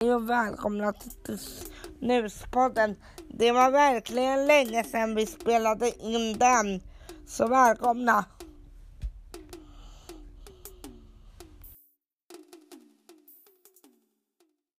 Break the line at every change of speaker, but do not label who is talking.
Hej och välkomna till Snuspodden. Det var verkligen länge sedan vi spelade in den. Så välkomna!